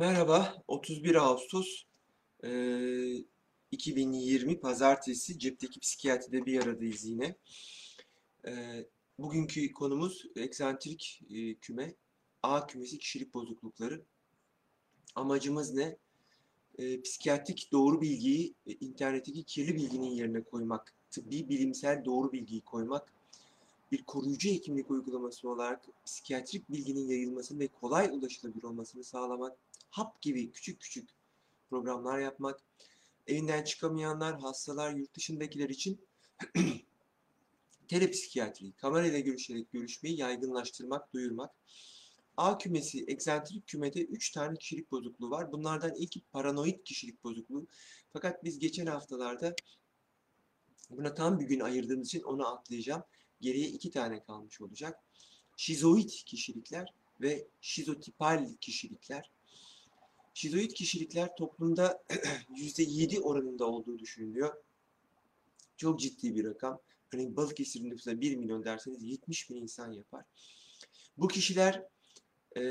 Merhaba, 31 Ağustos eee, 2020 Pazartesi Cepteki Psikiyatride bir aradayız yine. Eee, bugünkü konumuz eksantrik eee, küme, A kümesi kişilik bozuklukları. Amacımız ne? Eee, psikiyatrik doğru bilgiyi e, internetteki kirli bilginin yerine koymak, tıbbi bilimsel doğru bilgiyi koymak, bir koruyucu hekimlik uygulaması olarak psikiyatrik bilginin yayılmasını ve kolay ulaşılabilir olmasını sağlamak, hap gibi küçük küçük programlar yapmak, evinden çıkamayanlar, hastalar, yurt dışındakiler için telepsikiyatriyi, kamerayla görüşerek görüşmeyi yaygınlaştırmak, duyurmak. A kümesi, eksantrik kümede 3 tane kişilik bozukluğu var. Bunlardan ilki paranoid kişilik bozukluğu. Fakat biz geçen haftalarda buna tam bir gün ayırdığımız için onu atlayacağım. Geriye iki tane kalmış olacak. Şizoid kişilikler ve şizotipal kişilikler. Şizoid kişilikler toplumda %7 oranında olduğu düşünülüyor. Çok ciddi bir rakam. Hani Balıkesir'in nüfusu 1 milyon derseniz 70 bin insan yapar. Bu kişiler e,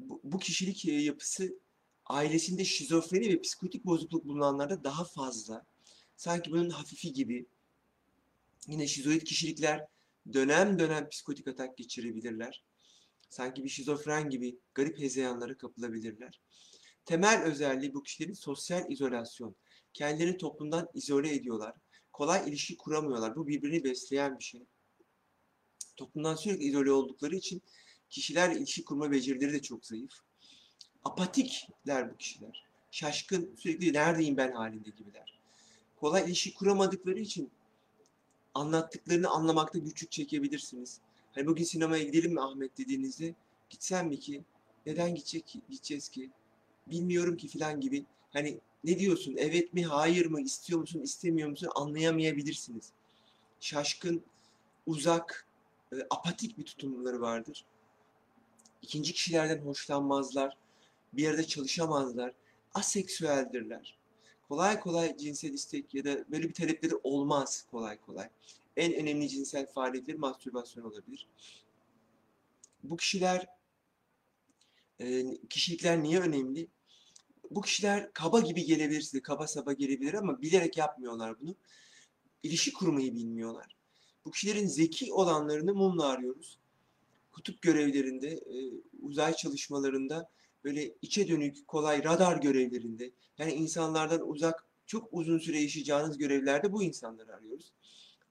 bu, bu kişilik e, yapısı ailesinde şizofreni ve psikotik bozukluk bulunanlarda daha fazla. Sanki bunun hafifi gibi. Yine şizoid kişilikler dönem dönem psikotik atak geçirebilirler. Sanki bir şizofren gibi garip hezeyanlara kapılabilirler. Temel özelliği bu kişilerin sosyal izolasyon. Kendilerini toplumdan izole ediyorlar. Kolay ilişki kuramıyorlar. Bu birbirini besleyen bir şey. Toplumdan sürekli izole oldukları için kişilerle ilişki kurma becerileri de çok zayıf. Apatikler bu kişiler. Şaşkın, sürekli neredeyim ben halinde gibiler. Kolay ilişki kuramadıkları için anlattıklarını anlamakta güçlük çekebilirsiniz. Hani bugün sinemaya gidelim mi Ahmet dediğinizde gitsem mi ki? Neden gidecek ki? gideceğiz ki? Bilmiyorum ki filan gibi. Hani ne diyorsun? Evet mi? Hayır mı? İstiyor musun? istemiyor musun? Anlayamayabilirsiniz. Şaşkın, uzak, e, apatik bir tutumları vardır. İkinci kişilerden hoşlanmazlar. Bir yerde çalışamazlar. Aseksüeldirler. Kolay kolay cinsel istek ya da böyle bir talepleri olmaz kolay kolay. En önemli cinsel faaliyetleri mastürbasyon olabilir. Bu kişiler, e, kişilikler niye önemli? Bu kişiler kaba gibi gelebilir size, kaba saba gelebilir ama bilerek yapmıyorlar bunu. İlişki kurmayı bilmiyorlar. Bu kişilerin zeki olanlarını mumla arıyoruz. Kutup görevlerinde, e, uzay çalışmalarında, böyle içe dönük, kolay radar görevlerinde, yani insanlardan uzak, çok uzun süre yaşayacağınız görevlerde bu insanları arıyoruz.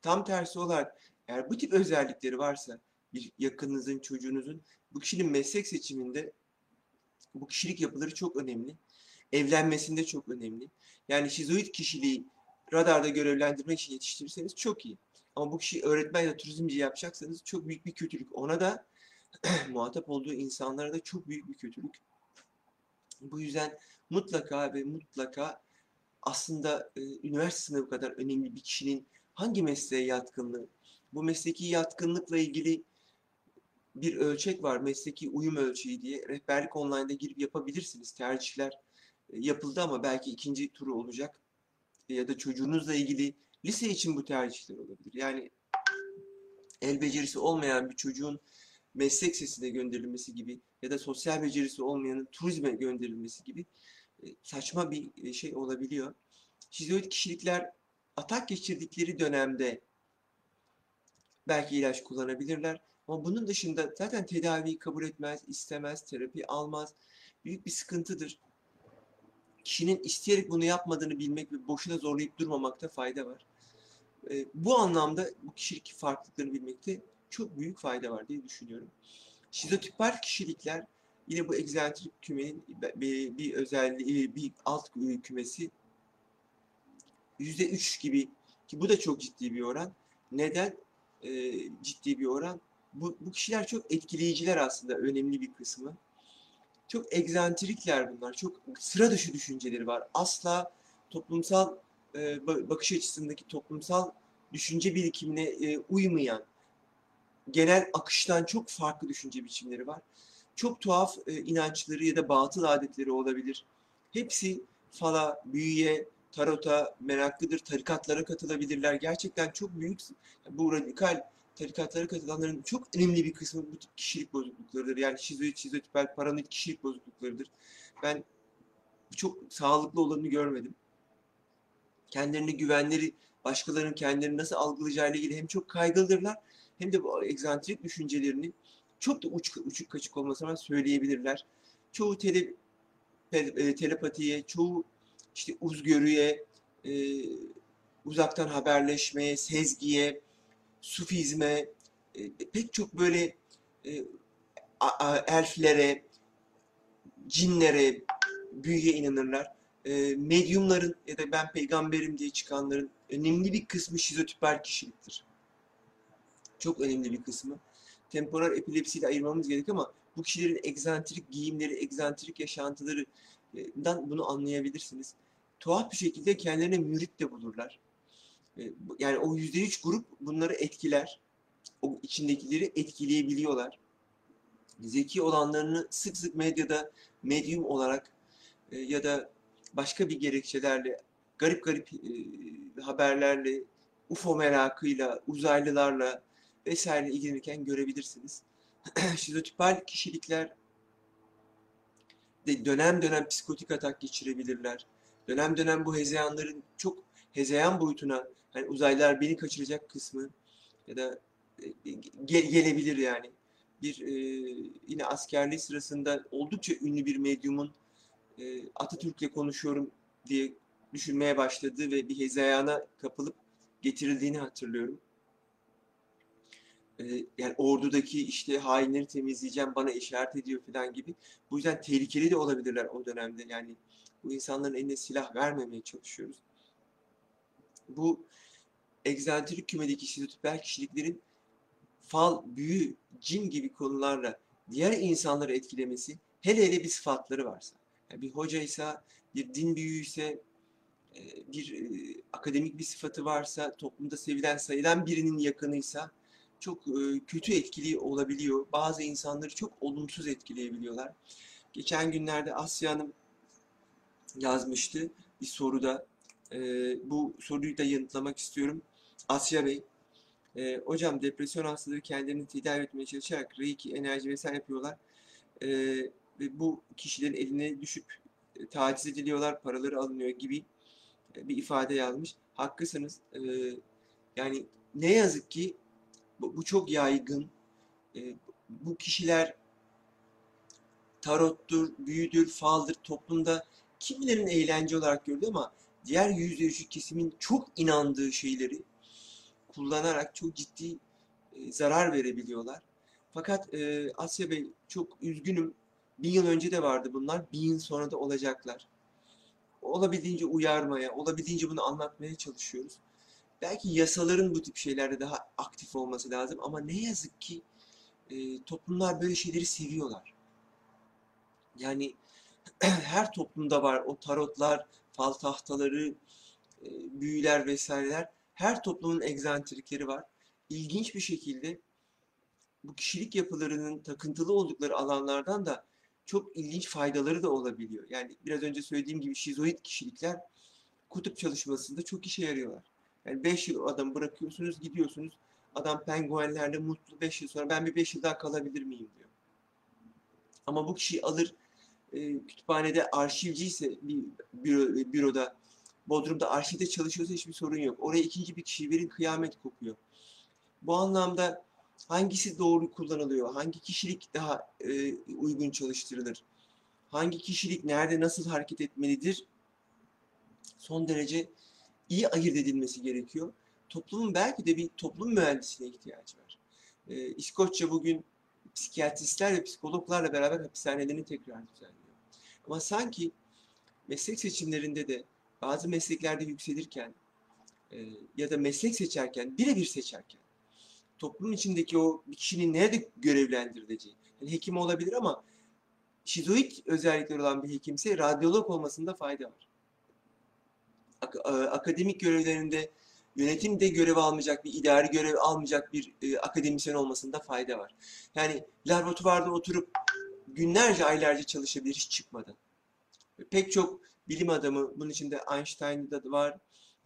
Tam tersi olarak eğer bu tip özellikleri varsa bir yakınınızın, çocuğunuzun bu kişinin meslek seçiminde bu kişilik yapıları çok önemli. Evlenmesinde çok önemli. Yani şizoid kişiliği radarda görevlendirmek için yetiştirirseniz çok iyi. Ama bu kişiyi öğretmen ya da turizmci yapacaksanız çok büyük bir kötülük. Ona da muhatap olduğu insanlara da çok büyük bir kötülük. Bu yüzden mutlaka ve mutlaka aslında e, üniversite sınavı kadar önemli bir kişinin hangi mesleğe yatkınlığı, bu mesleki yatkınlıkla ilgili bir ölçek var, mesleki uyum ölçeği diye. Rehberlik online'da girip yapabilirsiniz. Tercihler yapıldı ama belki ikinci turu olacak. Ya da çocuğunuzla ilgili lise için bu tercihler olabilir. Yani el becerisi olmayan bir çocuğun meslek sesine gönderilmesi gibi ya da sosyal becerisi olmayanın turizme gönderilmesi gibi e, saçma bir e, şey olabiliyor. Şizoid kişilikler atak geçirdikleri dönemde belki ilaç kullanabilirler. Ama bunun dışında zaten tedaviyi kabul etmez, istemez, terapi almaz. Büyük bir sıkıntıdır. Kişinin isteyerek bunu yapmadığını bilmek ve boşuna zorlayıp durmamakta fayda var. E, bu anlamda bu kişilik farklılıklarını bilmekte çok büyük fayda var diye düşünüyorum. Şizotipal kişilikler yine bu egzantrik kümenin bir, özelliği, bir alt kümesi %3 gibi ki bu da çok ciddi bir oran. Neden e, ciddi bir oran? Bu, bu kişiler çok etkileyiciler aslında önemli bir kısmı. Çok egzantrikler bunlar. Çok sıra dışı düşünceleri var. Asla toplumsal e, bakış açısındaki toplumsal düşünce birikimine e, uymayan, genel akıştan çok farklı düşünce biçimleri var. Çok tuhaf e, inançları ya da batıl adetleri olabilir. Hepsi fala, büyüye, tarota meraklıdır, tarikatlara katılabilirler. Gerçekten çok büyük bu radikal tarikatlara katılanların çok önemli bir kısmı bu tip kişilik bozukluklarıdır. Yani şizoid, şizotipal, paranoid kişilik bozukluklarıdır. Ben çok sağlıklı olanı görmedim. Kendilerini güvenleri, başkalarının kendilerini nasıl algılayacağıyla ilgili hem çok kaygılıdırlar hem de bu egzantrik düşüncelerini çok da uç, uçuk kaçık olmasına söyleyebilirler. Çoğu tele, te- telepatiye, çoğu işte uzgörüye, e, uzaktan haberleşmeye, sezgiye, sufizme, e, pek çok böyle e, elflere, cinlere, büyüye inanırlar. E, medyumların ya da ben peygamberim diye çıkanların önemli bir kısmı şizotipal kişiliktir. Çok önemli bir kısmı. Temporal epilepsiyle ayırmamız gerek ama bu kişilerin egzantrik giyimleri, egzantrik yaşantılarından bunu anlayabilirsiniz. Tuhaf bir şekilde kendilerine mürit de bulurlar. Yani o yüzde üç grup bunları etkiler. O içindekileri etkileyebiliyorlar. Zeki olanlarını sık sık medyada medyum olarak e, ya da başka bir gerekçelerle, garip garip e, haberlerle, UFO merakıyla, uzaylılarla vesaire ilgilenirken görebilirsiniz. Şizotipal kişilikler de dönem dönem psikotik atak geçirebilirler. Dönem dönem bu hezeyanların çok hezeyan boyutuna, hani uzaylılar beni kaçıracak kısmı ya da e, ge- gelebilir yani. Bir e, yine askerliği sırasında oldukça ünlü bir medyumun e, Atatürk'le konuşuyorum diye düşünmeye başladığı ve bir hezeyana kapılıp getirildiğini hatırlıyorum. E, yani ordudaki işte hainleri temizleyeceğim bana işaret ediyor falan gibi. Bu yüzden tehlikeli de olabilirler o dönemde. Yani bu insanların eline silah vermemeye çalışıyoruz. Bu egzantrik kümedeki şizotipal kişiliklerin fal, büyü, cin gibi konularla diğer insanları etkilemesi hele hele bir sıfatları varsa. Yani bir hocaysa, bir din büyüğüyse, e, bir e, akademik bir sıfatı varsa, toplumda sevilen sayılan birinin yakınıysa çok e, kötü etkili olabiliyor. Bazı insanları çok olumsuz etkileyebiliyorlar. Geçen günlerde Asya Hanım yazmıştı bir soruda. Bu soruyu da yanıtlamak istiyorum. Asya Bey, e, hocam depresyon hastaları kendilerini tedavi etmeye çalışarak reiki, enerji vesaire yapıyorlar. E, ve bu kişilerin eline düşüp e, taciz ediliyorlar, paraları alınıyor gibi e, bir ifade yazmış. Haklısınız. E, yani ne yazık ki bu, bu çok yaygın. E, bu kişiler tarottur, büyüdür, faldır toplumda kimilerin eğlence olarak gördü ama diğer yüzde kesimin çok inandığı şeyleri kullanarak çok ciddi e, zarar verebiliyorlar. Fakat e, Asya Bey çok üzgünüm. Bin yıl önce de vardı bunlar. Bin yıl sonra da olacaklar. Olabildiğince uyarmaya, olabildiğince bunu anlatmaya çalışıyoruz. Belki yasaların bu tip şeylerde daha aktif olması lazım ama ne yazık ki e, toplumlar böyle şeyleri seviyorlar. Yani her toplumda var o tarotlar, fal tahtaları, e, büyüler vesaireler. Her toplumun egzantrikleri var. İlginç bir şekilde bu kişilik yapılarının takıntılı oldukları alanlardan da çok ilginç faydaları da olabiliyor. Yani biraz önce söylediğim gibi şizoid kişilikler kutup çalışmasında çok işe yarıyorlar. Yani 5 yıl o adamı bırakıyorsunuz, gidiyorsunuz. Adam penguenlerle mutlu 5 yıl sonra ben bir 5 yıl daha kalabilir miyim diyor. Ama bu kişiyi alır e, kütüphanede arşivci ise bir büro, büroda Bodrum'da arşivde çalışıyorsa hiçbir sorun yok. Oraya ikinci bir kişiyi verin kıyamet kopuyor. Bu anlamda hangisi doğru kullanılıyor? Hangi kişilik daha e, uygun çalıştırılır? Hangi kişilik nerede nasıl hareket etmelidir? Son derece iyi ayırt edilmesi gerekiyor. Toplumun belki de bir toplum mühendisine ihtiyacı var. E, İskoçya bugün psikiyatristler ve psikologlarla beraber hapishanelerini tekrar düzenliyor. Ama sanki meslek seçimlerinde de bazı mesleklerde yükselirken e, ya da meslek seçerken, birebir seçerken toplum içindeki o bir kişinin nerede görevlendirileceği. Yani hekim olabilir ama şizoid özellikleri olan bir hekimse radyolog olmasında fayda var. Ak- e, akademik görevlerinde yönetimde görev almayacak, bir idari görev almayacak bir e, akademisyen olmasında fayda var. Yani laboratuvarda oturup günlerce, aylarca çalışabilir hiç çıkmadan. Pek çok bilim adamı, bunun içinde Einstein'da da var,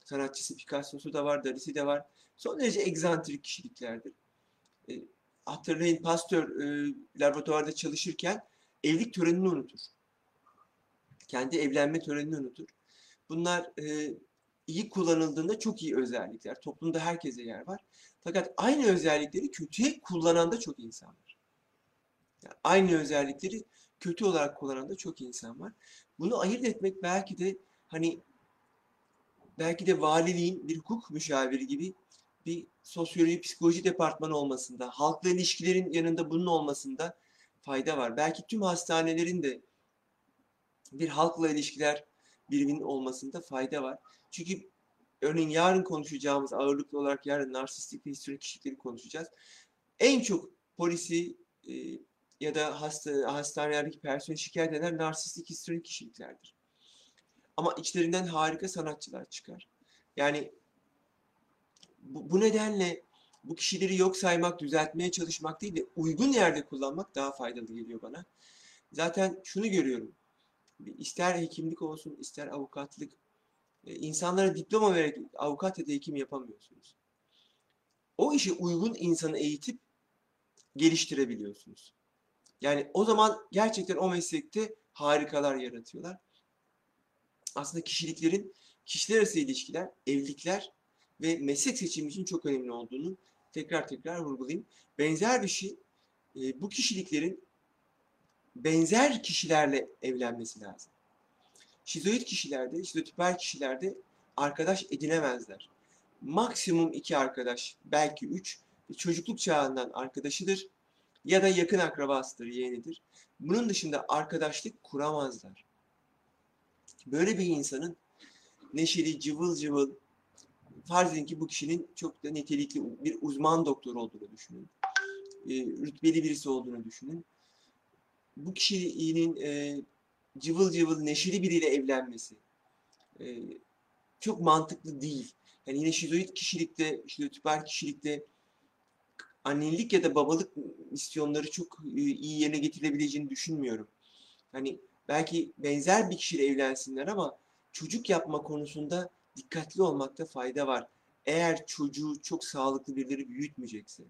sanatçısı Picasso'su da var, Dali'si de var. Son derece egzantrik kişiliklerdir. E, hatırlayın Pasteur e, laboratuvarda çalışırken evlilik törenini unutur. Kendi evlenme törenini unutur. Bunlar e, iyi kullanıldığında çok iyi özellikler. Toplumda herkese yer var. Fakat aynı özellikleri kötüye kullanan da çok insan var. Yani aynı özellikleri kötü olarak kullanan da çok insan var. Bunu ayırt etmek belki de hani belki de valiliğin bir hukuk müşaviri gibi bir sosyoloji, psikoloji departmanı olmasında, halkla ilişkilerin yanında bunun olmasında fayda var. Belki tüm hastanelerin de bir halkla ilişkiler biriminin olmasında fayda var. Çünkü örneğin yarın konuşacağımız ağırlıklı olarak yarın narsistik ve histrionik kişilikleri konuşacağız. En çok polisi ya da hasta, hastanelerdeki personel şikayet eden narsistik histrionik kişiliklerdir. Ama içlerinden harika sanatçılar çıkar. Yani bu, bu nedenle bu kişileri yok saymak, düzeltmeye çalışmak değil de uygun yerde kullanmak daha faydalı geliyor bana. Zaten şunu görüyorum. İster hekimlik olsun, ister avukatlık, e, insanlara diploma vererek avukat ya da hekim yapamıyorsunuz. O işe uygun insanı eğitip geliştirebiliyorsunuz. Yani o zaman gerçekten o meslekte harikalar yaratıyorlar. Aslında kişiliklerin kişiler arası ilişkiler, evlilikler ve meslek seçimi için çok önemli olduğunu tekrar tekrar vurgulayayım. Benzer bir şey e, bu kişiliklerin benzer kişilerle evlenmesi lazım. Şizoid kişilerde, şizotipal kişilerde arkadaş edinemezler. Maksimum iki arkadaş, belki üç, çocukluk çağından arkadaşıdır ya da yakın akrabasıdır, yeğenidir. Bunun dışında arkadaşlık kuramazlar. Böyle bir insanın neşeli, cıvıl cıvıl, farz edin ki bu kişinin çok da nitelikli bir uzman doktor olduğunu düşünün. E, rütbeli birisi olduğunu düşünün. Bu kişinin e, cıvıl cıvıl neşeli biriyle evlenmesi e, çok mantıklı değil. Yani yine şizoid kişilikte, şizotipal kişilikte annelik ya da babalık misyonları çok iyi yerine getirilebileceğini düşünmüyorum. Hani belki benzer bir kişiyle evlensinler ama çocuk yapma konusunda dikkatli olmakta fayda var. Eğer çocuğu çok sağlıklı birileri büyütmeyecekse,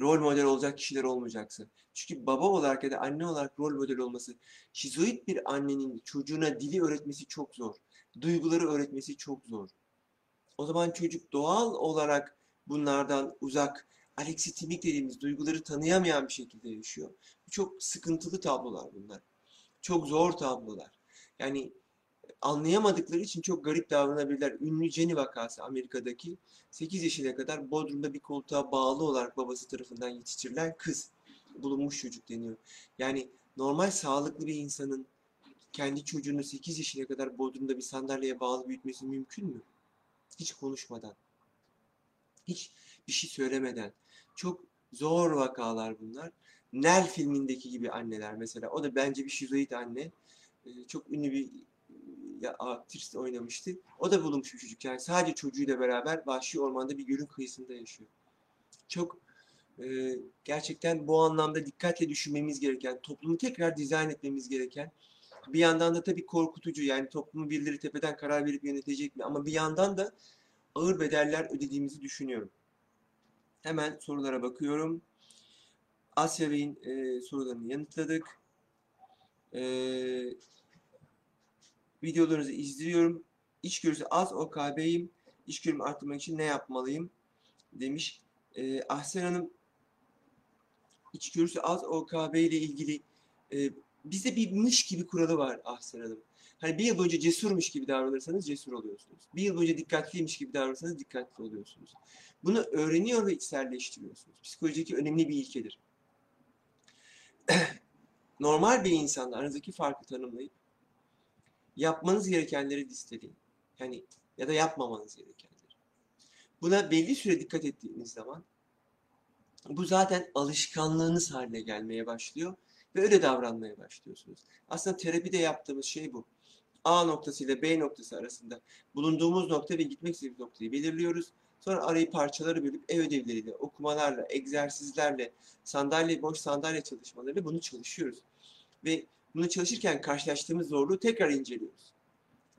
rol model olacak kişiler olmayacaksa. Çünkü baba olarak ya da anne olarak rol model olması, şizoid bir annenin çocuğuna dili öğretmesi çok zor. Duyguları öğretmesi çok zor. O zaman çocuk doğal olarak bunlardan uzak, aleksitimik dediğimiz duyguları tanıyamayan bir şekilde yaşıyor. Çok sıkıntılı tablolar bunlar. Çok zor tablolar. Yani anlayamadıkları için çok garip davranabilirler. Ünlü Jenny vakası Amerika'daki 8 yaşına kadar Bodrum'da bir koltuğa bağlı olarak babası tarafından yetiştirilen kız. Bulunmuş çocuk deniyor. Yani normal sağlıklı bir insanın kendi çocuğunu 8 yaşına kadar Bodrum'da bir sandalyeye bağlı büyütmesi mümkün mü? Hiç konuşmadan. Hiç bir şey söylemeden. Çok zor vakalar bunlar. Nel filmindeki gibi anneler mesela. O da bence bir şizoid anne. Çok ünlü bir ya aktris oynamıştı. O da bulunmuş bir çocuk. Yani sadece çocuğuyla beraber vahşi ormanda bir gölün kıyısında yaşıyor. Çok e, gerçekten bu anlamda dikkatle düşünmemiz gereken, toplumu tekrar dizayn etmemiz gereken, bir yandan da tabii korkutucu yani toplumu birileri tepeden karar verip yönetecek mi ama bir yandan da ağır bedeller ödediğimizi düşünüyorum. Hemen sorulara bakıyorum. Asya Bey'in e, sorularını yanıtladık. E, videolarınızı izliyorum. İçgörüsü az OKB'yim. İçgörümü arttırmak için ne yapmalıyım? Demiş. E, Ahsen Hanım içgörüsü az OKB ile ilgili e, bizde bir mış gibi kuralı var Ahsen Hanım. Hani bir yıl boyunca cesurmuş gibi davranırsanız cesur oluyorsunuz. Bir yıl boyunca dikkatliymiş gibi davranırsanız dikkatli oluyorsunuz. Bunu öğreniyor ve içselleştiriyorsunuz. Psikolojideki önemli bir ilkedir. Normal bir insanla aranızdaki farkı tanımlayıp yapmanız gerekenleri listeleyin. Yani ya da yapmamanız gerekenleri. Buna belli süre dikkat ettiğiniz zaman bu zaten alışkanlığınız haline gelmeye başlıyor ve öyle davranmaya başlıyorsunuz. Aslında terapide yaptığımız şey bu. A noktası ile B noktası arasında bulunduğumuz nokta ve gitmek istediğimiz noktayı belirliyoruz. Sonra arayı parçaları bölüp ev ödevleriyle, okumalarla, egzersizlerle, sandalye, boş sandalye çalışmalarıyla bunu çalışıyoruz. Ve bunu çalışırken karşılaştığımız zorluğu tekrar inceliyoruz.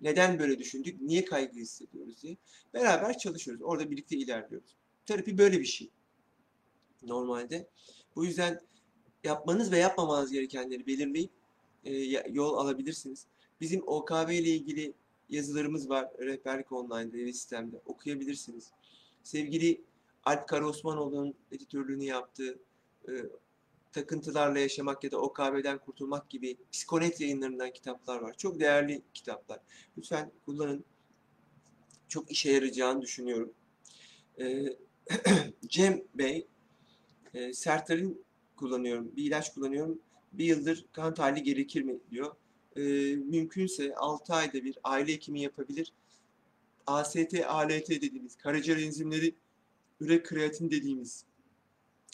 Neden böyle düşündük, niye kaygı hissediyoruz diye. Beraber çalışıyoruz, orada birlikte ilerliyoruz. Terapi böyle bir şey. Normalde. Bu yüzden yapmanız ve yapmamanız gerekenleri belirleyip e, yol alabilirsiniz. Bizim OKB ile ilgili yazılarımız var. Rehberlik Online'da ve sistemde okuyabilirsiniz. Sevgili Alp Karaosmanoğlu'nun editörlüğünü yaptığı e, Takıntılarla Yaşamak ya da OKB'den Kurtulmak gibi Psikonet yayınlarından kitaplar var. Çok değerli kitaplar. Lütfen kullanın. Çok işe yarayacağını düşünüyorum. E, Cem Bey, e, Sertalin kullanıyorum, bir ilaç kullanıyorum. Bir yıldır kan tahlili gerekir mi diyor. E, mümkünse 6 ayda bir aile hekimi yapabilir. AST, ALT dediğimiz karaciğer enzimleri, ürek kreatin dediğimiz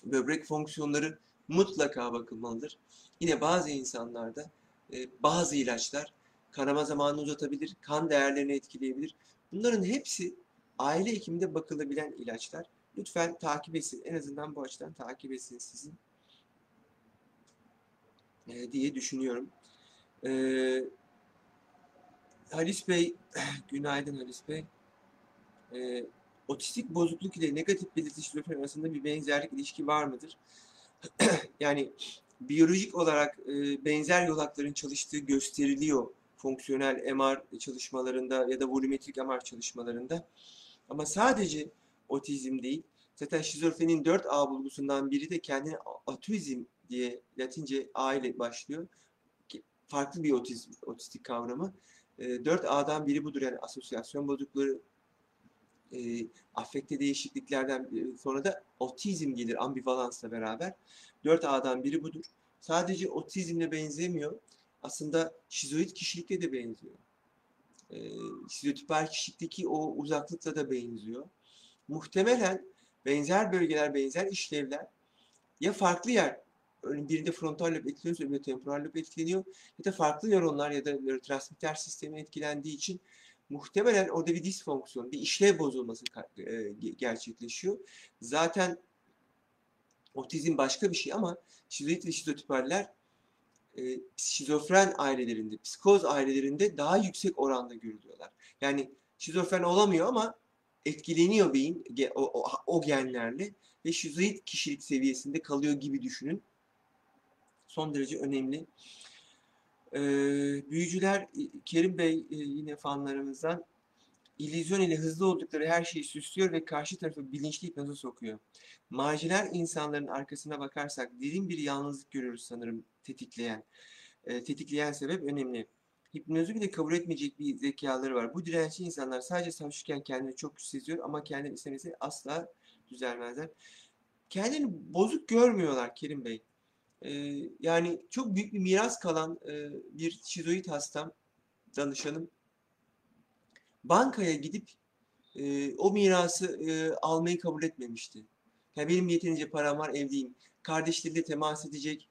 böbrek fonksiyonları mutlaka bakılmalıdır. Yine bazı insanlarda e, bazı ilaçlar kanama zamanını uzatabilir, kan değerlerini etkileyebilir. Bunların hepsi aile hekiminde bakılabilen ilaçlar. Lütfen takip etsin. En azından bu açıdan takip etsin sizin e, diye düşünüyorum. E, Halis Bey, günaydın Halis Bey. E, otistik bozukluk ile negatif belirti şizofreni arasında bir benzerlik ilişki var mıdır? yani biyolojik olarak e, benzer yolakların çalıştığı gösteriliyor fonksiyonel MR çalışmalarında ya da volümetrik MR çalışmalarında. Ama sadece otizm değil, zaten şizofrenin 4A bulgusundan biri de kendine atizm diye Latince A ile başlıyor. Farklı bir otizm, otistik kavramı. E, 4A'dan biri budur yani asosyasyon bozukluğu, e, afekte değişikliklerden e, sonra da otizm gelir ambivalansla beraber. 4A'dan biri budur. Sadece otizmle benzemiyor. Aslında şizoid kişilikle de benziyor. E, şizotipal kişilikteki o uzaklıkla da benziyor. Muhtemelen benzer bölgeler, benzer işlevler ya farklı yer, örneğin birinde frontal lob etkileniyor, öbüründe temporal lob etkileniyor ya da farklı nöronlar ya da nörotransmitter sistemi etkilendiği için muhtemelen orada bir disfonksiyon, bir işlev bozulması e, ge- gerçekleşiyor. Zaten otizm başka bir şey ama şizoid ve şizotipaller e, şizofren ailelerinde, psikoz ailelerinde daha yüksek oranda görülüyorlar. Yani şizofren olamıyor ama etkileniyor beyin o, o, o genlerle ve şizoid kişilik seviyesinde kalıyor gibi düşünün. Son derece önemli. Ee, büyücüler e, Kerim Bey e, yine fanlarımızdan illüzyon ile hızlı oldukları her şeyi süslüyor ve karşı tarafı bilinçli hipnoza sokuyor. Marjinal insanların arkasına bakarsak derin bir yalnızlık görüyoruz sanırım tetikleyen. E, tetikleyen sebep önemli. Hipnozu bile kabul etmeyecek bir zekaları var. Bu dirençli insanlar sadece savaşırken kendini çok seziyor ama kendini istemesi asla düzelmezler. Kendini bozuk görmüyorlar Kerim Bey. E, yani çok büyük bir miras kalan e, bir şizoid hastam, danışanım bankaya gidip e, o mirası e, almayı kabul etmemişti. Yani benim yeterince param var, evliyim. Kardeşleriyle temas edecek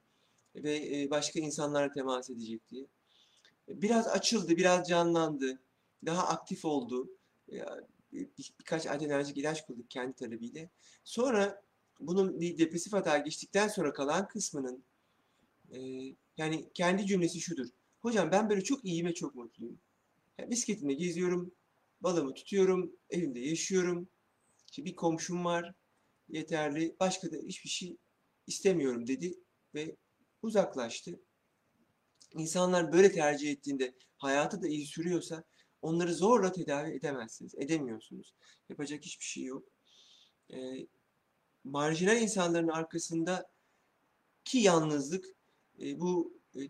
ve e, başka insanlarla temas edecek diye. Biraz açıldı, biraz canlandı. Daha aktif oldu. Ya, bir, birkaç adrenerjik ilaç kullandık kendi talebiyle. Sonra bunun bir depresif hata geçtikten sonra kalan kısmının e, yani kendi cümlesi şudur. Hocam ben böyle çok iyiyim ve çok mutluyum. Yani bisikletimle geziyorum, balımı tutuyorum, evimde yaşıyorum. İşte bir komşum var, yeterli. Başka da hiçbir şey istemiyorum dedi ve uzaklaştı. İnsanlar böyle tercih ettiğinde hayatı da iyi sürüyorsa onları zorla tedavi edemezsiniz, edemiyorsunuz. Yapacak hiçbir şey yok. Ee, marjinal insanların arkasında ki yalnızlık e, bu e,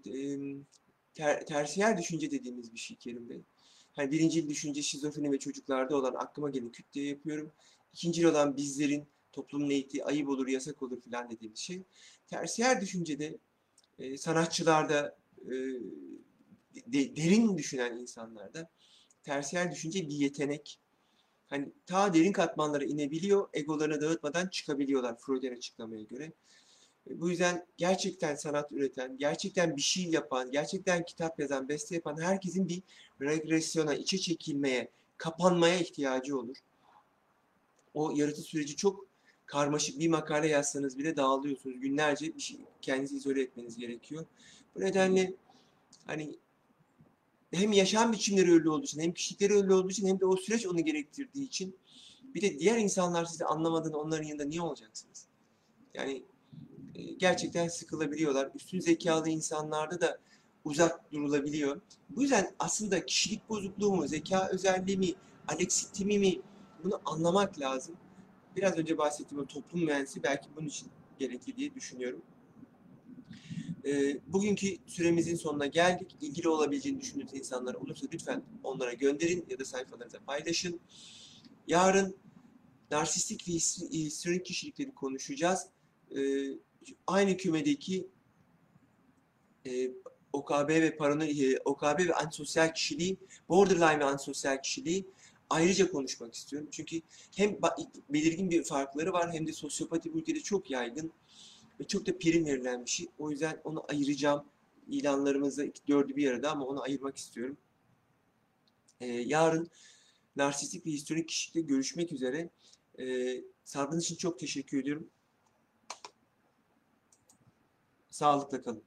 ter, tersiyer düşünce dediğimiz bir şey Kerim Bey. Yani birinci düşünce şizofreni ve çocuklarda olan aklıma gelen küt yapıyorum. İkinci olan bizlerin toplumun eğittiği ayıp olur, yasak olur filan dediğimiz şey. Tersiyer düşüncede e, sanatçılarda e, de, derin düşünen insanlarda tersiyer düşünce bir yetenek. Hani ta derin katmanlara inebiliyor, egolarını dağıtmadan çıkabiliyorlar Freud'un açıklamaya göre. E, Bu yüzden gerçekten sanat üreten, gerçekten bir şey yapan, gerçekten kitap yazan, beste yapan herkesin bir regresyona, içe çekilmeye, kapanmaya ihtiyacı olur. O yaratı süreci çok karmaşık bir makale yazsanız bile dağılıyorsunuz. Günlerce bir şey, kendinizi izole etmeniz gerekiyor. Bu nedenle hani hem yaşam biçimleri öyle olduğu için, hem kişilikleri öyle olduğu için, hem de o süreç onu gerektirdiği için bir de diğer insanlar sizi anlamadığında onların yanında niye olacaksınız? Yani e, gerçekten sıkılabiliyorlar. Üstün zekalı insanlarda da uzak durulabiliyor. Bu yüzden aslında kişilik bozukluğu mu, zeka özelliği mi, aleksitimi mi bunu anlamak lazım. Biraz önce bahsettiğim o toplum mühendisi belki bunun için gerekli diye düşünüyorum. Ee, bugünkü süremizin sonuna geldik. İlgili olabileceğini düşündüğünüz insanlar olursa lütfen onlara gönderin ya da sayfalarınıza paylaşın. Yarın narsistik ve his- histrionik kişilikleri konuşacağız. Ee, aynı kümedeki e, OKB ve parano e, OKB ve antisosyal kişiliği, borderline ve antisosyal kişiliği ayrıca konuşmak istiyorum. Çünkü hem belirgin bir farkları var hem de sosyopati bu ülkede çok yaygın ve çok da prim verilen bir şey. O yüzden onu ayıracağım. İlanlarımızda iki- dördü bir arada ama onu ayırmak istiyorum. Ee, yarın narsistik ve histrionik kişilikle görüşmek üzere. Ee, sabrınız için çok teşekkür ediyorum. Sağlıkla kalın.